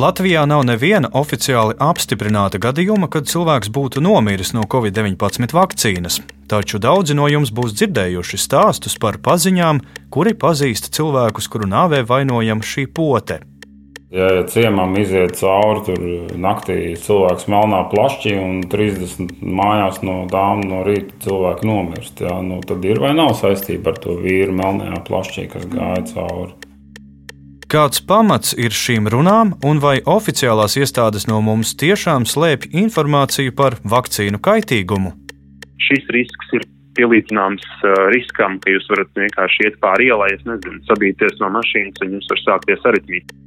Latvijā nav neviena oficiāli apstiprināta gadījuma, kad cilvēks būtu nomiris no covid-19 vakcīnas, taču daudzi no jums būs dzirdējuši stāstus par paziņām, kuri pazīst cilvēkus, kuru nāvē vainojama šī pote. Ja, ja ciemam iziet cauri tur naktī cilvēks melnā plašķī un 30 mājās no dāmas no rīta cilvēki nomirst, jā, nu, tad ir vai nav saistība ar to vīru melnajā plašķī, kas gāja cauri. Kāds pamats ir šīm runām, un vai oficiālās iestādes no mums tiešām slēpj informāciju par vakcīnu kaitīgumu? Šis risks ir pielīdzināms uh, riskam, ka jūs varat vienkārši iet pāri ielai, es nezinu, sabīties no mašīnas un jums var sākties aritmija.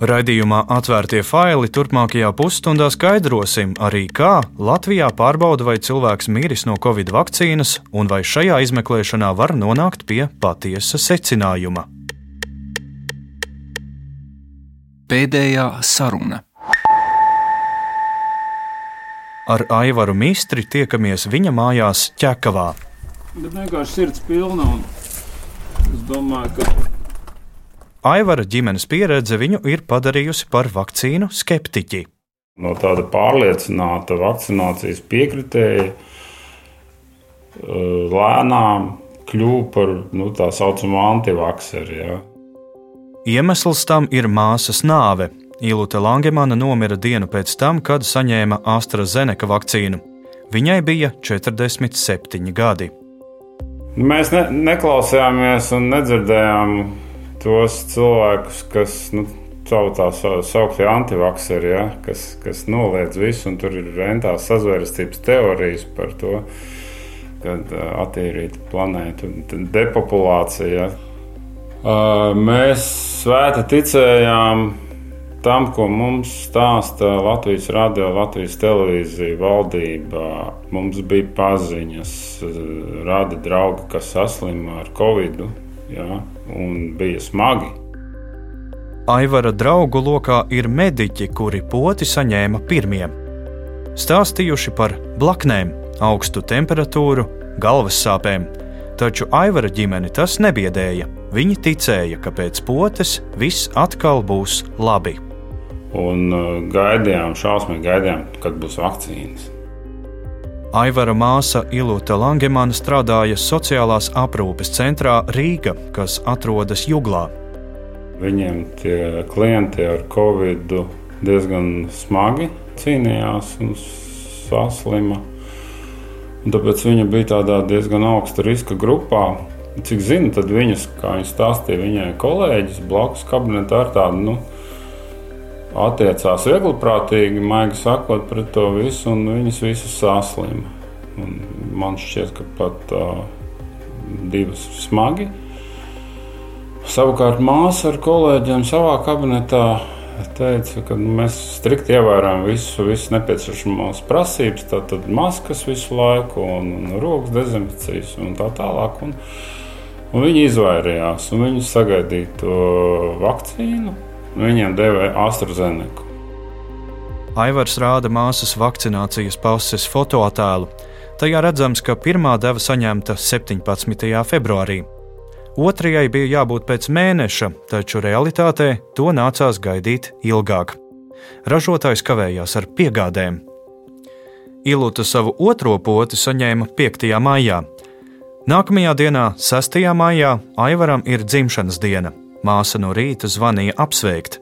Raidījumā atvērtie faili turpmākajā pusstundā skaidrosim arī, kā Latvijā pārbauda, vai cilvēks miris no covid vakcīnas, un vai šajā izmeklēšanā var nonākt pie patiesa secinājuma. Pēdējā saruna. Ar Aivaru Mistri tiekamies viņa mājās Čekavā. Bet vienkārši sirds pilna un es domāju, ka Aivara ģimenes pieredze viņu ir padarījusi par vakcīnu skeptiķi. No tāda pārliecināta vakcinācijas piekritēja lēnām kļuva par nu, tā saucamo antivakceri. Ja. Iemesls tam ir māsas nāve. Ilūte Langemana nomira dienu pēc tam, kad saņēma AstraZeneca vakcīnu. Viņai bija 47 gadi. Mēs ne, neklausījāmies un nedzirdējām tos cilvēkus, kas nu, savu tā sauktie antivakseri, ja, kas, kas noliedz visu, un tur ir rentās sazvērstības teorijas par to, kad attīrīt planētu, depopulācija. Ja. Mēs svēti ticējām tam, ko mums stāsta Latvijas radio, Latvijas televīzija, valdība. Mums bija paziņas, radi draugi, kas saslima ar covid, ja, un bija smagi. Aivara draugu lokā ir mediķi, kuri poti saņēma pirmie. Stāstījuši par blaknēm, augstu temperatūru, galvas sāpēm, taču Aivara ģimeni tas nebiedēja. Viņi ticēja, ka pēc potes viss atkal būs labi. Un uh, gaidījām, šausmīgi gaidījām, kad būs vakcīnas. Aivara māsa Ilūta Langemana strādāja sociālās aprūpes centrā Rīga, kas atrodas Juglā. Viņiem tie klienti ar covid diezgan smagi cīnījās un saslima. Un tāpēc viņa bija tādā diezgan augsta riska grupā. Cik zinu, tad viņas, kā viņa stāstīja, viņai kolēģis blakus kabinetā ar tādu, nu, attiecās viegliprātīgi, maigi sakot pret to visu, un viņas visas saslima. Un man šķiet, ka pat uh, divas smagi. Savukārt māsa ar kolēģiem savā kabinetā teica, ka mēs strikt ievērojam visu, visu nepieciešamās prasības, tātad maskas visu laiku, un, un rokas dezinfekcijas un tā tālāk. Un, Un viņi izvairījās, un viņi sagaidīja to vakcīnu. Viņiem deva AstraZeneca. Aivars rāda māsas vakcinācijas pases fotoattēlu. Tajā redzams, ka pirmā deva saņemta 17. februārī. Otrajai bija jābūt pēc mēneša, taču realitātē to nācās gaidīt ilgāk. Ražotājs kavējās ar piegādēm. Ilūta savu otro poti saņēma 5. maijā, Nākamajā dienā, 6. maijā, Aivaram ir dzimšanas diena. Māsa no rīta zvanīja apsveikt.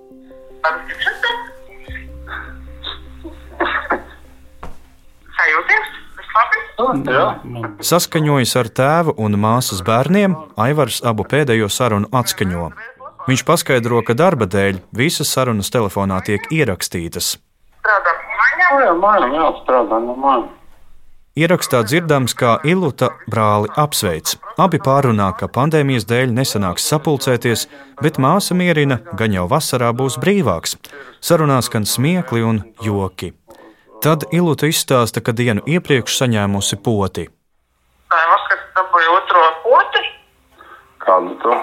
Saskaņojis ar tēvu un māsas bērniem, Aivars abu pēdējo sarunu atskaņo. Viņš paskaidro, ka darba dēļ visas sarunas telefonā tiek ierakstītas. Strādā no mājām? Jā, mājām, jā, strādā no mājām. Ierakstā dzirdams, kā Iluta brāli apsveic. Abi pārunā, ka pandēmijas dēļ nesanāks sapulcēties, bet māsa mierina, gan jau vasarā būs brīvāks. Sarunās skan smiekli un joki. Tad Iluta izstāsta, ka dienu iepriekš saņēmusi poti. Tā ir vasarā, kad dabūja otro poti. Kādu to?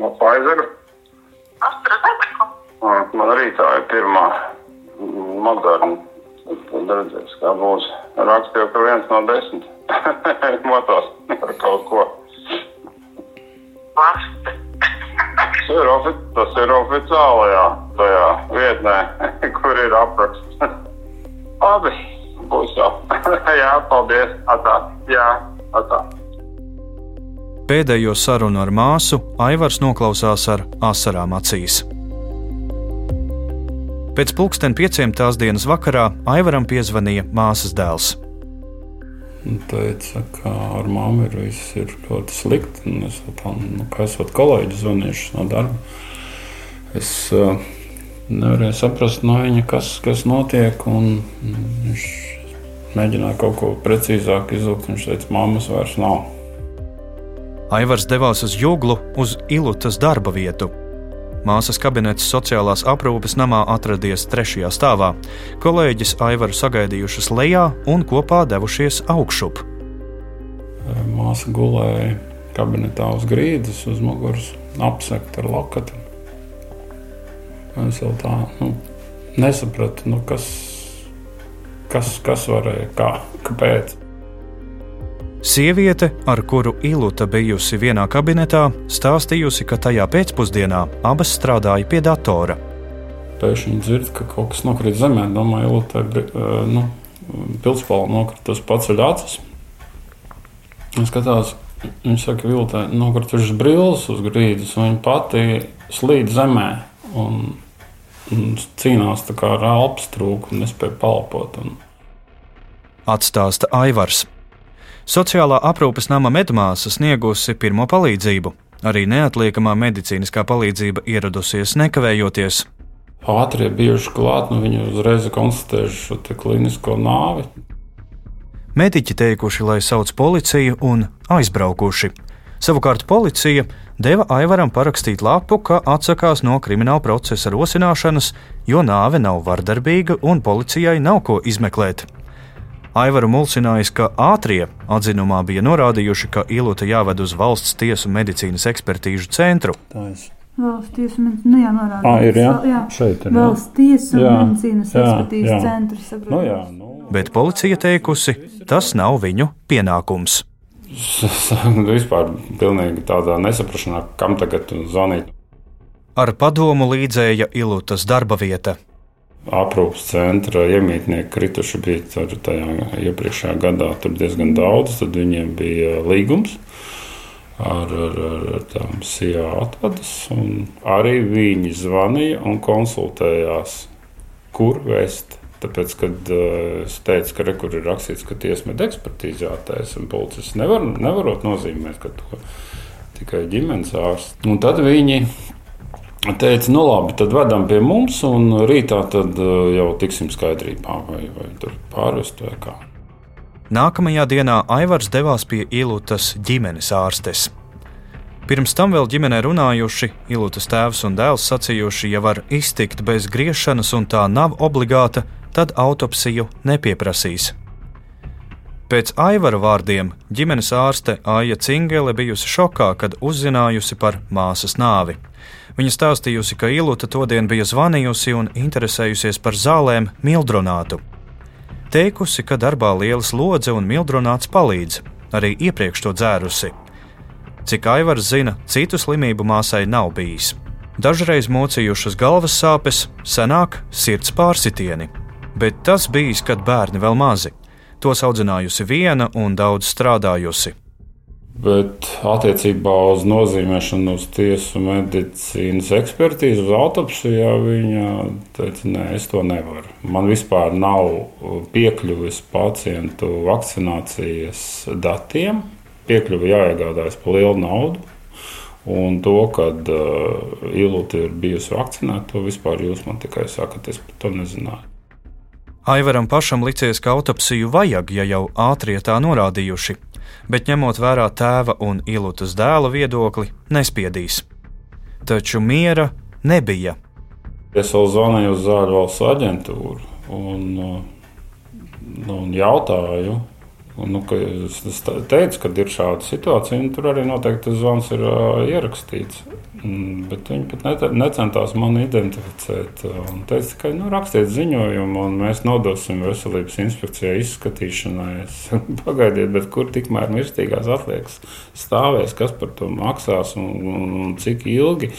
No Pfizera? AstraZeneca. Man arī tā ir pirmā moderna. Tad redzēs, kā būs. Rakstīju, ka viens no desmit motos ar kaut ko. Vaste. Tas ir, ofi tas ir oficiāli, jā. tajā vietnē, kur ir apraksts. Labi, būs jau. Jā, paldies. Atā. Jā, atā. Pēdējo sarunu ar māsu Aivars noklausās ar asarām acīs. Pēc pulksten pieciem tās dienas vakarā Aivaram piezvanīja māsas dēls. Viņa teica, ka ar mammu ir viss ir ļoti slikti. Es tam, nu, kā esot kolēģi zvanījuši no darba. Es uh, nevarēju saprast no viņa, kas, kas notiek. Viņš mēģināja kaut ko precīzāk izlūgt. Viņš teica, mammas vairs nav. Aivars devās uz Juglu, uz Ilutas darba vietu. Māsas kabinets sociālās aprūpes namā atradies trešajā stāvā. Kolēģis Aivaru sagaidījušas lejā un kopā devušies augšup. Māsa gulēja kabinetā uz grīdas, uz muguras, apsekta ar lakatu. Es jau tā nu, nesapratu, nu, kas, kas, kas varēja, kā, kāpēc. Sieviete, ar kuru Iluta bijusi vienā kabinetā, stāstījusi, ka tajā pēcpusdienā abas strādāja pie datora. Pēkšņi dzird, ka kaut kas nokrīt zemē. Domāju, Iluta ir nu, pilspāla nokritus paceļ acis. Es skatās, viņa saka, ka Iluta nokritušas brilles uz grīdas, un viņa pati slīd zemē. Un cīnās ar elpas trūkumu, nespēja palpot. Un... Atstāsta Aivars. Sociālā aprūpes nama medmāsa sniegusi pirmo palīdzību. Arī neatliekamā medicīniskā palīdzība ieradusies nekavējoties. Ātrie bijuši klāt, nu viņi uzreiz konstatējuši šo klinisko nāvi. Mediķi teikuši, lai sauc policiju un aizbraukuši. Savukārt policija deva Aivaram parakstīt lapu, ka atsakās no krimināla procesa rosināšanas, jo nāve nav vardarbīga un policijai nav ko izmeklēt. Aivaru mulsinājis, ka ātrie atzinumā bija norādījuši, ka Ilūta jāved uz valsts tiesu medicīnas ekspertīžu centru. Valsts tiesu nu, jā, norāda, ah, ir, jā? Jā. Šeit ir. Valsts tiesu medicīnas jā, ekspertīžu jā. centrs. Nu, jā, nu. Bet policija teikusi, tas nav viņu pienākums. Vispār pilnīgi tādā nesaprašanā, kam tagad zvanīt. Ar padomu līdzēja Ilūtas darba vieta aprūpas centra iemītnieki krituši bija tajā iepriekšējā gadā diezgan daudz. Tad viņiem bija līgums ar, ar, ar, ar tām SIA atvadas. Arī viņi zvanīja un konsultējās, kur vēst. Tāpēc, kad uh, es teicu, ka rekur ir rakstīts, ka tiesmeda ekspertīze jātaisa, un policists nevar, nevarot nozīmēt, ka to tikai ģimenes ārsts. Un tad viņi teica, nu labi, tad vedam pie mums, un rītā tad uh, jau tiksim skaidrībā, vai, vai tur pārvest vai kā. Nākamajā dienā Aivars devās pie Ilūtas ģimenes ārstes. Pirms tam vēl ģimenē runājuši, Ilūtas tēvs un dēls sacījuši, ja var iztikt bez griešanas un tā nav obligāta, tad autopsiju nepieprasīs. Pēc Aivara vārdiem ģimenes ārste Aija Cingele bijusi šokā, kad uzzinājusi par māsas nāvi. Viņa stāstījusi, ka Ilūta todien bija zvanījusi un interesējusies par zālēm Mildronātu. Teikusi, ka darbā lielas lodze un Mildronāts palīdz, arī iepriekš to dzērusi. Cik Aivars zina, citu slimību māsai nav bijis. Dažreiz mocījušas galvas sāpes, senāk sirds pārsitieni, bet tas bijis, kad bērni vēl mazi. Tos audzinājusi viena un daudz strādājusi. Bet attiecībā uz nozīmēšanu, uz tiesu medicīnas ekspertīzi, uz autopsiju, viņa teica, nē, es to nevaru. Man vispār nav piekļuvis pacientu vakcinācijas datiem. Piekļuvi jāiegādājas par lielu naudu. Un to, kad uh, Ilūta ir bijusi vakcinēta, to vispār jūs man tikai sakat, es par to nezināju. Aivaram pašam licies, ka autopsiju vajag, ja jau ātrie tā norādījuši bet ņemot vērā tēva un Ilūtas dēla viedokli, nespiedīs. Taču miera nebija. Es vēl zvanīju uz Zāļu valsts aģentūru un, nu, un jautāju, Nu, es teicu, ka ir šāda situācija, un tur arī noteikti tas zvans ir uh, ierakstīts. Mm, bet viņi pat necentās mani identificēt. Viņi teica, ka nu, rakstiet ziņojumu, un mēs nodosim veselības inspekcijai izskatīšanai. Pagaidiet, bet kur tikmēr mirstīgās atliekas stāvēs, kas par to maksās un, un, un cik ilgi.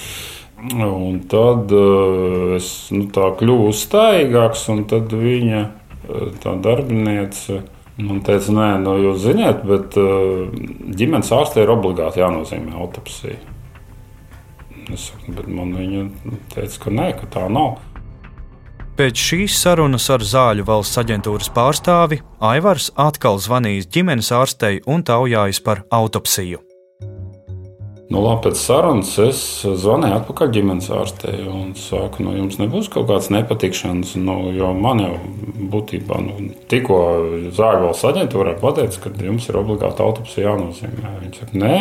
Un tad uh, es nu, kļuvu uzstājīgāks, un tad viņa tā darbiniece man teica, nē, nu, jūs zināt, bet ģimenes ārstē ir obligāti jānozīmē autopsija. Es saku, bet man viņa teica, ka nē, ka tā nav. Pēc šīs sarunas ar Zāļu valsts aģentūras pārstāvi Aivars atkal zvanījis ģimenes ārstei un taujājis par autopsiju. Nu, labi, pēc sarunas es zvanīju atpakaļ ģimenes ārstei un saku, nu, jums nebūs kaut kādas nepatikšanas. Nu, jo man jau būtībā nu, tikko Zāļu valsts aģentūrā pateica, ka jums ir obligāti autopsija jānozīmē. Viņi saka, nē.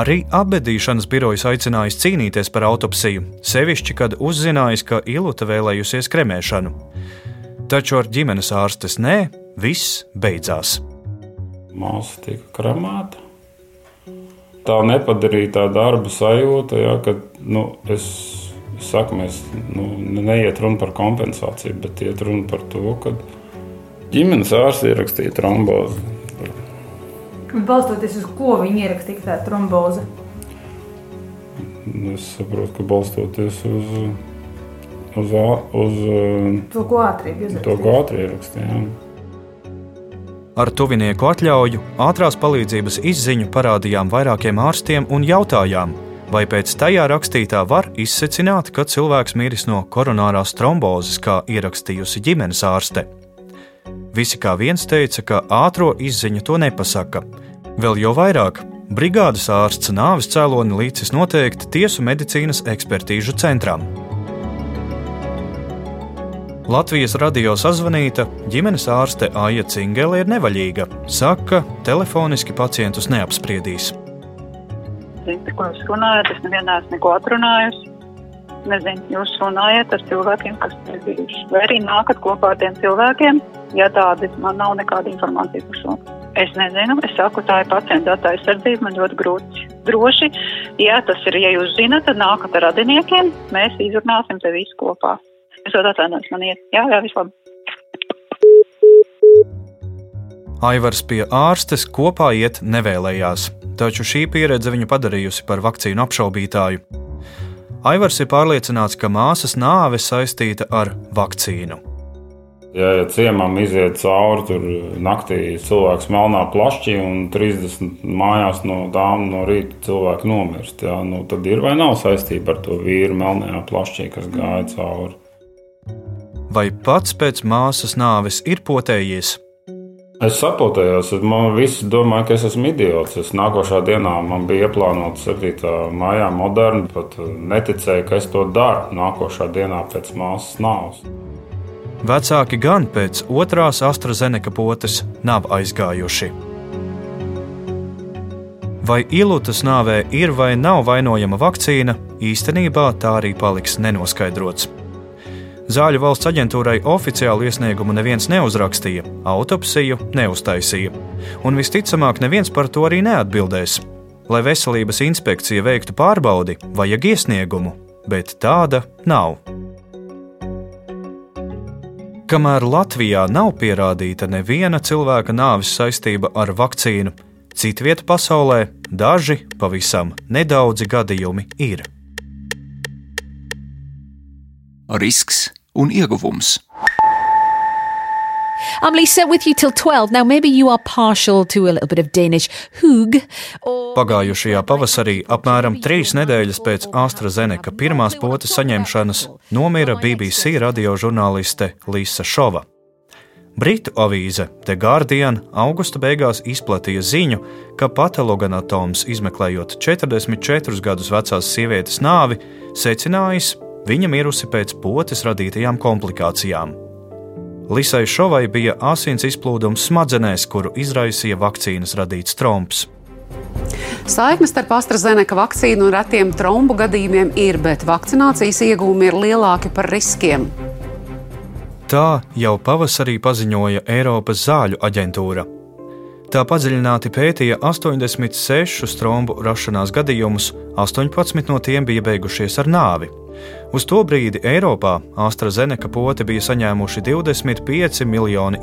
Arī apbedīšanas birojas aicinājis cīnīties par autopsiju, sevišķi, kad uzzinājis, ka Ilūta vēlējusies kremēšanu. Taču ar ģimenes ārstes nē, viss beidzās. Māsa tika kremēta tā nepadarītā darba sajūta, ja, ka nu, es saku, mēs nu, neiet runa par kompensāciju, bet iet runa par to, ka ģimenes ārsts ierakstīja trombozi. Balstoties uz ko viņi ierakstīja tā tromboze? Es saprotu, ka balstoties uz, uz, uz to, ko ātri ierakstīja. Ar tuvinieku atļauju ātrās palīdzības izziņu parādījām vairākiem ārstiem un jautājām, vai pēc tajā rakstītā var izsecināt, ka cilvēks miris no koronārās trombozes, kā ierakstījusi ģimenes ārste. Visi kā viens teica, ka ātrā izziņa to nepasaka. Vēl jau vairāk, brigādes ārsts nāves cēloni līdzis noteikti tiesu medicīnas ekspertīžu centram. Latvijas radio sazvanīta ģimenes ārste Aija Cingele ir nevaļīga. Saka, telefoniski pacientus neapspriedīs. Zinu, ko jūs runājat, es nevienā esmu neko atrunājusi. Nezinu, jūs runājat ar cilvēkiem, kas ir bijuši. Vai arī nākat kopā ar tiem cilvēkiem, ja tādi man nav nekāda informācija par šo. Es nezinu, es saku, tā ir pacienta datu aizsardzība, man ļoti grūti. Droši, ja tas ir, ja jūs zinat, tad nākat ar radiniekiem, mēs izrunāsim te visu kopā. Es varu atvainot, man iet. Jā, jā, vislabāk. Aivars pie ārstes kopā iet nevēlējās, taču šī pieredze viņu padarījusi par vakcīnu apšaubītāju. Aivars ir pārliecināts, ka māsas nāve saistīta ar vakcīnu. Ja, ja ciemam iziet cauri tur naktī cilvēks melnā plašķī un 30 mājās no dāmas no rīta cilvēki nomirst, jā, nu, tad ir vai nav saistība ar to vīru melnajā plašķī, kas gāja cauri vai pats pēc māsas nāves ir potējies. Es sapotējos, man visi domāja, ka es esmu idiots. Es nākošā dienā man bija ieplānota 7. maijā moderna, pat neticēju, ka es to daru nākošā dienā pēc māsas nāves. Vecāki gan pēc otrās AstraZeneca potes nav aizgājuši. Vai ilūtas nāvē ir vai nav vainojama vakcīna, īstenībā tā arī paliks nenoskaidrots. Zāļu valsts aģentūrai oficiālu iesniegumu neviens neuzrakstīja, autopsiju neuztaisīja, un visticamāk neviens par to arī neatbildēs. Lai veselības inspekcija veiktu pārbaudi, vajag iesniegumu, bet tāda nav. Kamēr Latvijā nav pierādīta neviena cilvēka nāves saistība ar vakcīnu, citvietā pasaulē daži pavisam nedaudzi gadījumi ir. Risks un ieguvums. I'm Lisa with you till 12. Now, maybe you are partial to a little bit of Danish hug. Or... Pagājušajā pavasarī, apmēram trīs nedēļas pēc AstraZeneca pirmās potes saņemšanas, nomira BBC radiožurnāliste Lisa Šova. Britu avīze The Guardian augusta beigās izplatīja ziņu, ka patologanatoms, izmeklējot 44 gadus vecās sievietes nāvi, secinājis, Viņa mirusi pēc potes radītajām komplikācijām. Lisai Šovai bija asins izplūdums smadzenēs, kuru izraisīja vakcīnas radīts tromps. Saikne starp AstraZeneca vakcīnu un retiem trombu gadījumiem ir, bet vakcinācijas iegūmi ir lielāki par riskiem. Tā jau pavasarī paziņoja Eiropas zāļu aģentūra. Tā padziļināti pētīja 86 trombu rašanās gadījumus, 18 no tiem bija beigušies ar nāvi. Uz to brīdi Eiropā AstraZeneca pote bija saņēmuši 25 miljoni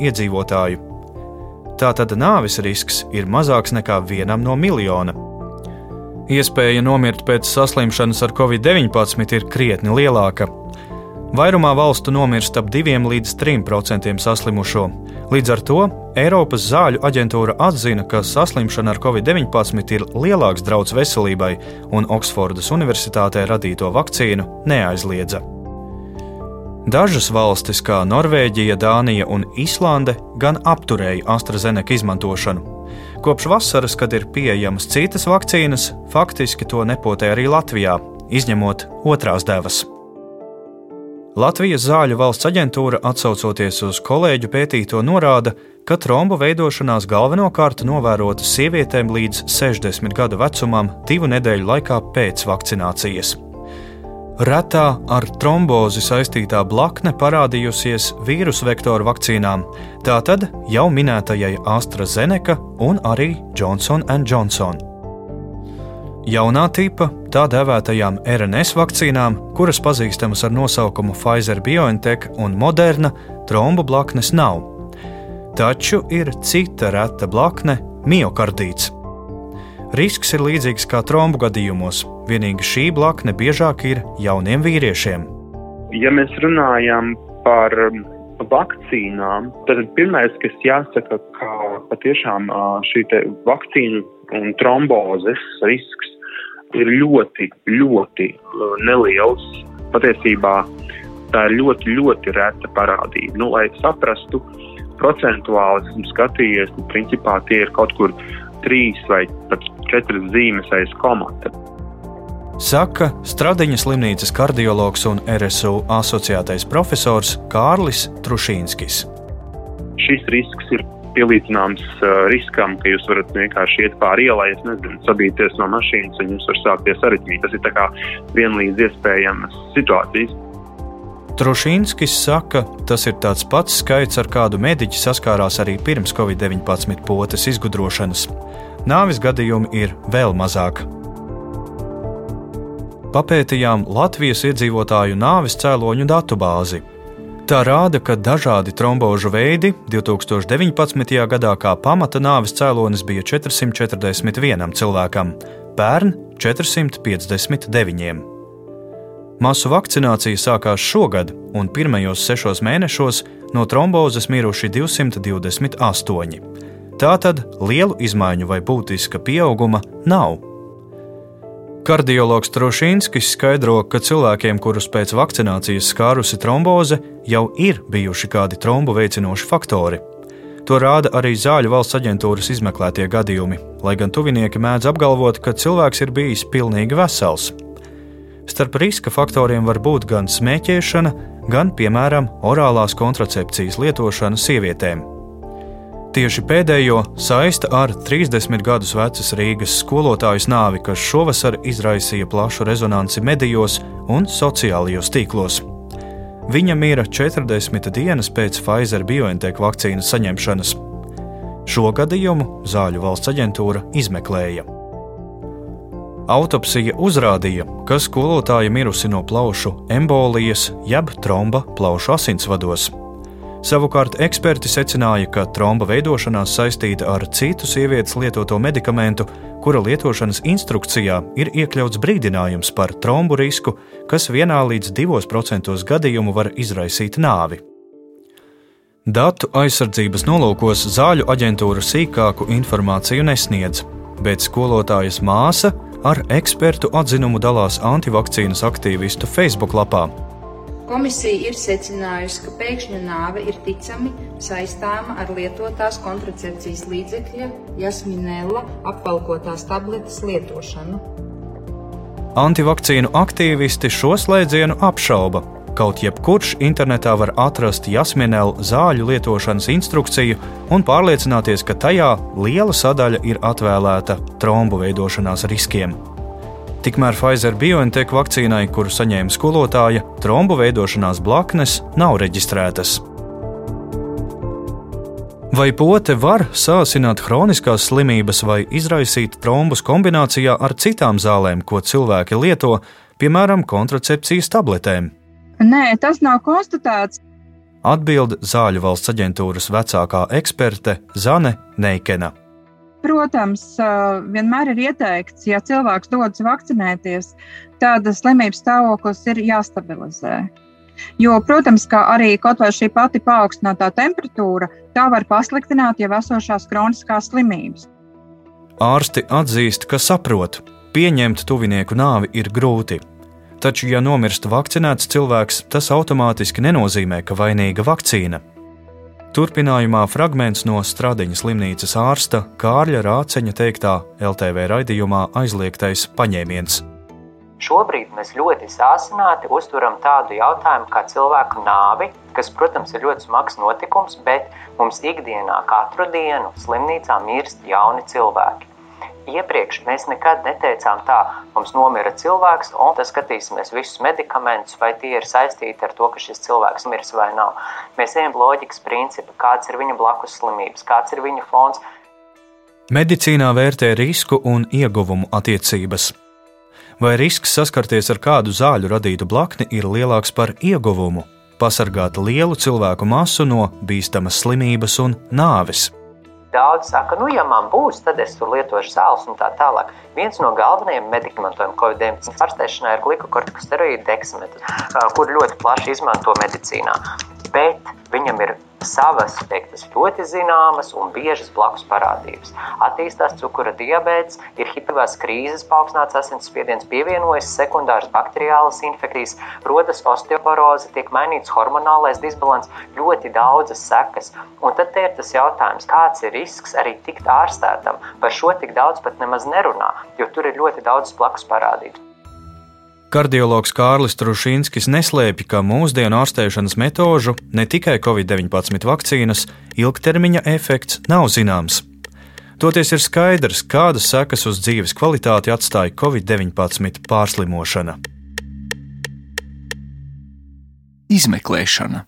Iespēja nomirt pēc saslimšanas ar covid-19 ir krietni lielāka. Vairumā valstu nomirst ap 2 līdz 3% saslimušo. Līdz ar to Eiropas zāļu aģentūra atzina, ka saslimšana ar covid-19 ir lielāks draudz veselībai, un Oksfordas Universitātē radīto vakcīnu neaizliedza. Dažas valstis, kā Norvēģija, Dānija un Islande, gan apturēja AstraZeneca izmantošanu, Kopš vasaras, kad ir pieejamas citas vakcīnas, faktiski to nepotē arī Latvijā, izņemot otrās devas. Latvijas zāļu valsts aģentūra, atsaucoties uz kolēģu pētīto, norāda, ka trombu veidošanās galvenokārt novērota sievietēm līdz 60 gadu vecumam, divu nedēļu laikā pēc vakcinācijas. Retā ar trombozi saistītā blakne parādījusies vīrusu vektoru vakcīnām, tātad jau minētajai AstraZeneca un arī Johnson Johnson. Jaunā tipa, tā dēvētajām RNS vakcīnām, kuras pazīstamas ar nosaukumu Pfizer, BioNTech un Moderna, trombu blaknes nav. Taču ir cita reta blakne - miocardīts. Risks ir līdzīgs kā trombu gadījumos, vienīgi šī blakne biežāk ir jauniem vīriešiem. Ja mēs runājam par vakcīnām, tad pirmais, kas jāsaka, ka patiešām šī vakcīnu un trombozes risks ir ļoti, ļoti neliels. Patiesībā tā ir ļoti, ļoti reta parādība. Nu, lai saprastu, procentuāli esmu skatījies, nu, principā tie ir kaut kur trīs vai pat četras zīmes aiz komata. Saka Stradiņas slimnīcas kardiologs un RSU asociētais profesors Kārlis Trušīnskis. Šis risks ir pielīdzināms uh, riskam, ka jūs varat vienkārši iet pāri ielai, nezinu, sabīties no mašīnas un jums var sākties aritmija. Tas ir tā kā vienlīdz iespējamas situācijas. Trušīnskis saka, tas ir tāds pats skaits, ar kādu mediķi saskārās arī pirms Covid-19 potes izgudrošanas nāvis gadījumi ir vēl mazāk. Papētījām Latvijas iedzīvotāju nāvis cēloņu datubāzi. Tā rāda, ka dažādi trombožu veidi 2019. gadā kā pamata nāvis cēlonis bija 441 cilvēkam, pērn 459. Masu vakcinācija sākās šogad, un pirmajos sešos mēnešos no trombozes miruši 228. Tātad lielu izmaiņu vai būtiska pieauguma nav. Kardiologs Trošinskis skaidro, ka cilvēkiem, kurus pēc vakcinācijas skārusi tromboze, jau ir bijuši kādi trombu veicinoši faktori. To rāda arī zāļu valsts aģentūras izmeklētie gadījumi, lai gan tuvinieki mēdz apgalvot, ka cilvēks ir bijis pilnīgi vesels. Starp riska faktoriem var būt gan smēķēšana, gan, piemēram, orālās kontracepcijas lietošana sievietēm. Tieši pēdējo saista ar 30 gadus vecas Rīgas skolotājas nāvi, kas šovasar izraisīja plašu rezonanci medijos un sociālajos tīklos. Viņa mira 40 dienas pēc Pfizer BioNTech vakcīnas saņemšanas. Šo gadījumu Zāļu valsts aģentūra izmeklēja. Autopsija uzrādīja, ka skolotāja mirusi no plaušu embolijas jeb tromba plaušu asinsvados. Savukārt eksperti secināja, ka tromba veidošanās saistīta ar citu sievietes lietoto medikamentu, kura lietošanas instrukcijā ir iekļauts brīdinājums par trombu risku, kas vienā līdz divos procentos gadījumu var izraisīt nāvi. Datu aizsardzības nolūkos zāļu aģentūra sīkāku informāciju nesniedz, bet skolotājas māsa ar ekspertu atzinumu dalās antivakcīnas aktīvistu Facebook lapā. Komisija ir secinājusi, ka pēkšņa nāve ir ticami saistāma ar lietotās kontracepcijas līdzekļa jasminēla apvalkotās tabletes lietošanu. Antivakcīnu aktīvisti šo slēdzienu apšauba. Kaut jebkurš internetā var atrast jasminēlu zāļu lietošanas instrukciju un pārliecināties, ka tajā liela sadaļa ir atvēlēta trombu veidošanās riskiem. Tikmēr Pfizer BioNTech vakcīnai, kuru saņēma skolotāja, trombu veidošanās blaknes nav reģistrētas. Vai pote var sācināt chroniskās slimības vai izraisīt trombus kombinācijā ar citām zālēm, ko cilvēki lieto, piemēram, kontracepcijas tabletēm? Nē, tas nav konstatēts. Atbild Zāļu valsts aģentūras vecākā eksperte Zane Neikena. Protams, vienmēr ir ieteikts, ja cilvēks dodas vakcinēties, tad slimības stāvoklis ir jāstabilizē. Jo, protams, ka arī kaut vai šī pati paaugstinātā temperatūra, tā var pasliktināt jau esošās kroniskās slimības. Ārsti atzīst, ka saprot, pieņemt tuvinieku nāvi ir grūti. Taču, ja nomirst vakcinēts cilvēks, tas automātiski nenozīmē, ka vainīga vakcīna. Turpinājumā fragments no Stradiņas slimnīcas ārsta Kārļa Rāceņa teiktā LTV raidījumā aizliegtais paņēmiens. Šobrīd mēs ļoti sāsināti uztveram tādu jautājumu kā cilvēku nāvi, kas, protams, ir ļoti smags notikums, bet mums ikdienā katru dienu slimnīcā mirst jauni cilvēki. Iepriekš mēs nekad neteicām tā, mums nomira cilvēks, un tad skatīsimies visus medikamentus, vai tie ir saistīti ar to, ka šis cilvēks mirs vai nav. Mēs ejam loģikas principu, kāds ir viņa blakus slimības, kāds ir viņa fons. Medicīnā vērtē risku un ieguvumu attiecības. Vai risks saskarties ar kādu zāļu radītu blakni ir lielāks par ieguvumu? Pasargāt lielu cilvēku masu no bīstamas slimības un nāves. Daudz saka, nu, ja man būs, tad es tur lietošu zāles un tā tālāk. Viens no galvenajiem medikamentiem COVID-19 ārstēšanā ir glikokortikosteroīdu deksmetas, kur ļoti plaši izmanto medicīnā. Bet viņam ir savas, teiktas, ļoti zināmas un biežas blakus parādības. Attīstās cukura diabetes, ir hipervās krīzes, paaugstināts asinsspiediens, pievienojas sekundāras bakteriālas infekcijas, rodas osteoporoze, tiek mainīts hormonālais disbalans, ļoti daudzas sekas. Un tad ir tas jautājums, kāds ir risks arī tikt ārstētam. Par šo tik daudz pat nemaz nerunā, jo tur ir ļoti daudz blakus parādības. Kardiologs Kārlis Trušinskis neslēpj, ka mūsdienu ārstēšanas metožu, ne tikai Covid-19 vakcīnas, ilgtermiņa efekts nav zināms. Toties ir skaidrs, kādas sekas uz dzīves kvalitāti atstāja Covid-19 pārslimošana. Izmeklēšana.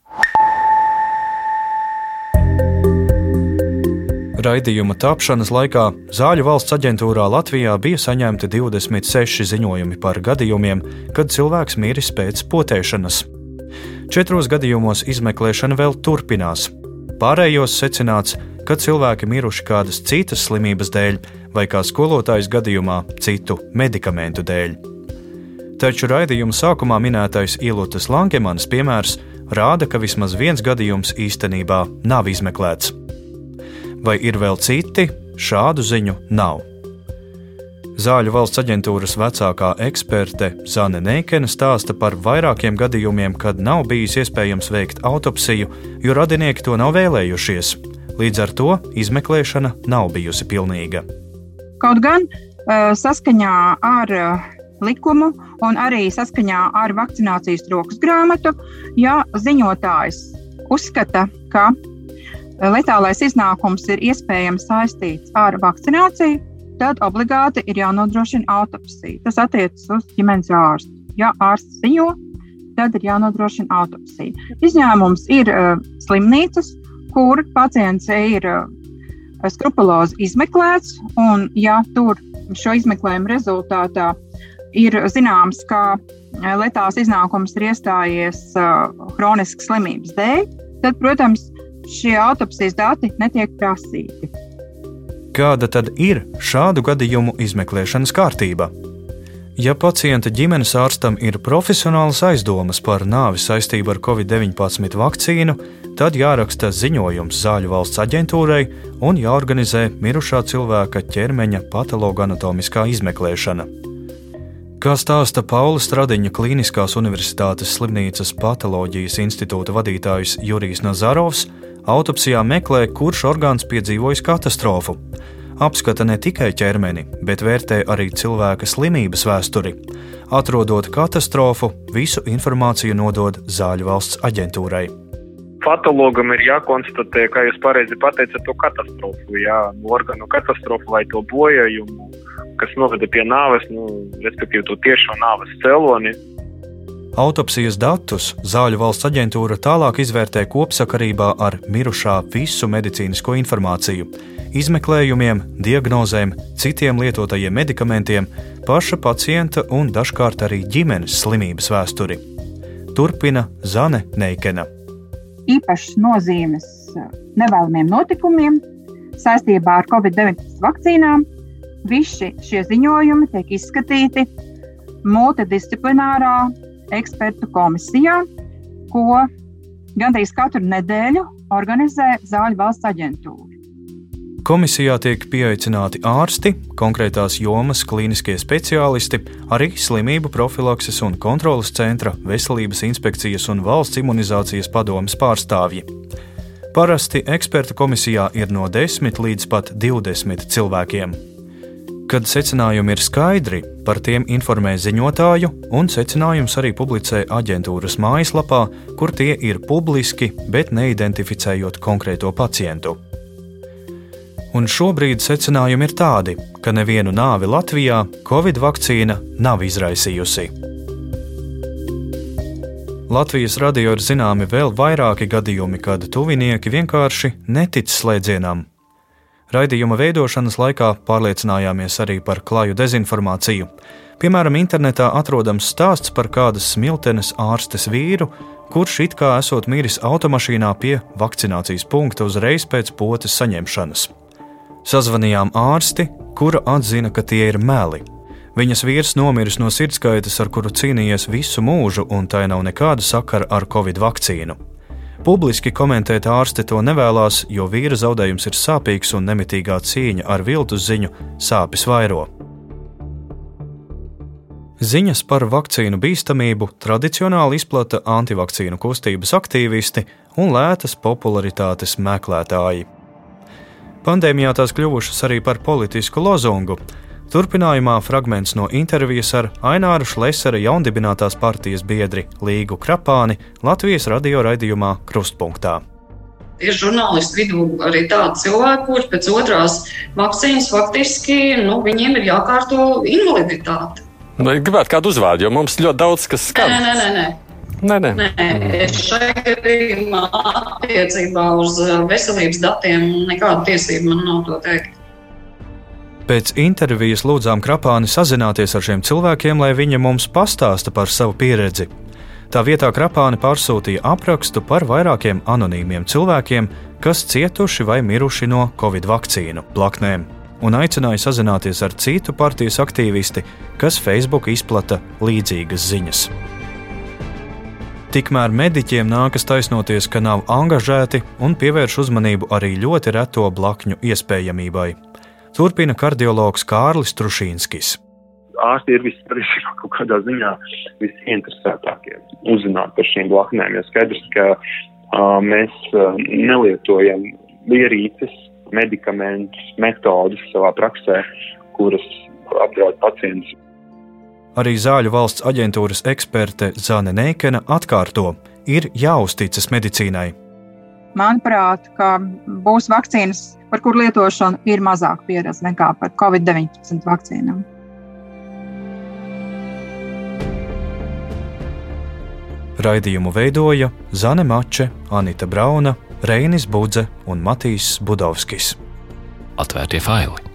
Raidījuma tapšanas laikā Zāļu valsts aģentūrā Latvijā bija saņemti 26 ziņojumi par gadījumiem, kad cilvēks miris pēc potēšanas. Četros gadījumos izmeklēšana vēl turpinās. Pārējos secināts, ka cilvēki miruši kādas citas slimības dēļ, vai kā skolotājas gadījumā, citu medikamentu dēļ. Taču raidījuma sākumā minētais Ilūtas Lankemanas piemērs rāda, ka vismaz viens gadījums īstenībā nav izmeklēts. Vai ir vēl citi? Šādu ziņu nav. Zāļu valsts aģentūras vecākā eksperte Zane Neikena stāsta par vairākiem gadījumiem, kad nav bijis iespējams veikt autopsiju, jo radinieki to nav vēlējušies. Līdz ar to izmeklēšana nav bijusi pilnīga. Kaut gan saskaņā ar likumu un arī saskaņā ar vakcinācijas rokas grāmatu, ja ziņotājs uzskata, ka letālais iznākums ir iespējams saistīts ar vakcināciju, tad obligāti ir jānodrošina autopsija. Tas attiecas uz ģimenes ārstu. Ja ārsts ziņo, tad ir jānodrošina autopsija. Izņēmums ir uh, slimnīcas, kur pacients ir uh, skrupulozi izmeklēts, un ja tur šo izmeklējumu rezultātā ir zināms, ka letāls iznākums ir iestājies uh, chroniskas slimības dēļ, tad, protams, šie autopsijas dati netiek prasīti. Kāda tad ir šādu gadījumu izmeklēšanas kārtība? Ja pacienta ģimenes ārstam ir profesionāls aizdomas par nāvi saistību ar covid-19 vakcīnu, tad jāraksta ziņojums Zāļu valsts aģentūrai un jāorganizē mirušā cilvēka ķermeņa patologanatomiskā izmeklēšana. Kā stāsta Paula Stradiņa Kliniskās Universitātes slimnīcas patoloģijas institūta vadītājs Jurijs Nazarovs, Autopsijā meklē, kurš orgāns piedzīvojis katastrofu. Apskata ne tikai ķermeni, bet vērtē arī cilvēka slimības vēsturi. Atrodot katastrofu, visu informāciju nodod Zāļu valsts aģentūrai. Patologam ir jākonstatē, kā jūs pareizi pateicat, to katastrofu, jā, organu katastrofu vai to bojājumu, kas noveda pie nāves, nu, respektīvi to tiešo nāves cēloni. Autopsijas datus Zāļu valsts aģentūra tālāk izvērtē kopsakarībā ar mirušā visu medicīnisko informāciju, izmeklējumiem, diagnozēm, citiem lietotajiem medikamentiem, paša pacienta un dažkārt arī ģimenes slimības vēsturi. Turpina Zane Neikena. Īpašas nozīmes nevēlamiem notikumiem saistībā ar Covid-19 vakcīnām. Visi šie ziņojumi tiek izskatīti multidisciplinārā ekspertu komisijā, ko gandrīz katru nedēļu organizē Zāļu valsts aģentūra. Komisijā tiek pieaicināti ārsti, konkrētās jomas klīniskie speciālisti, arī slimību profilakses un kontrolas centra, veselības inspekcijas un valsts imunizācijas padomas pārstāvji. Parasti ekspertu komisijā ir no 10 līdz pat 20 cilvēkiem. Kad secinājumi ir skaidri, par tiem informē ziņotāju, un secinājums arī publicē aģentūras mājaslapā, kur tie ir publiski, bet neidentificējot konkrēto pacientu un šobrīd secinājumi ir tādi, ka nevienu nāvi Latvijā Covid vakcīna nav izraisījusi. Latvijas radio ir zināmi vēl vairāki gadījumi, kad tuvinieki vienkārši netic slēdzienam. Raidījuma veidošanas laikā pārliecinājāmies arī par klaju dezinformāciju. Piemēram, internetā atrodams stāsts par kādas smiltenes ārstes vīru, kurš it kā esot miris automašīnā pie vakcinācijas punkta uzreiz pēc potes saņemšanas. Sazvanījām ārsti, kura atzina, ka tie ir meli. Viņas vīrs nomiris no sirdskaitas, ar kuru cīnījies visu mūžu, un tai nav nekāda sakara ar covid vakcīnu. Publiski komentēt ārste to nevēlas, jo vīra zaudējums ir sāpīgs un nemitīgā cīņa ar viltus ziņu sāpes vairo. Ziņas par vakcīnu bīstamību tradicionāli izplata antivakcīnu kustības aktīvisti un lētas popularitātes meklētāji. Pandēmijā tās kļuvušas arī par politisku lozungu. Turpinājumā fragments no intervijas ar Aināru Šlesera jaundibinātās partijas biedri Līgu Krapāni Latvijas radio raidījumā Krustpunktā. Ir žurnālistu vidū arī tādi cilvēki, kuriem pēc otrās vakcīnas faktiski nu, viņiem ir jākārto invaliditāte. Gribētu kādu uzvārdu, jo mums ļoti daudz kas skan. Nē, nē, nē. nē. Nē, nē. nē šai gadījumā attiecībā uz veselības datiem nekāda tiesība man nav to teikt. Pēc intervijas lūdzām Krapāni sazināties ar šiem cilvēkiem, lai viņi mums pastāsta par savu pieredzi. Tā vietā Krapāni pārsūtīja aprakstu par vairākiem anonīmiem cilvēkiem, kas cietuši vai miruši no covid vakcīnu blaknēm, un aicināja sazināties ar citu partijas aktīvisti, kas Facebook izplata līdzīgas ziņas. Tikmēr mediķiem nākas taisnoties, ka nav angažēti un pievērš uzmanību arī ļoti reto blakņu iespējamībai. Turpina kardiologs Kārlis Trušīnskis. Ārsti ir vispārīgāk kaut kādā ziņā visinteresētākie uzzināt par šīm blaknēm. Jo skaidrs, ka uh, mēs uh, nelietojam ierīces, medikamentus, metodus savā praksē, kuras apdraud pacientus. Arī Zāļu valsts aģentūras eksperte Zāne Neikena atkārto, ir jāuzticas medicīnai. Manuprāt, ka būs vakcīnas, par kur lietošanu ir mazāk pieredze nekā par Covid-19 vakcīnām. Raidījumu veidoja Zane Mače, Anita Brauna, Reinis Budze un Matīs Budovskis. Atvērtie faili!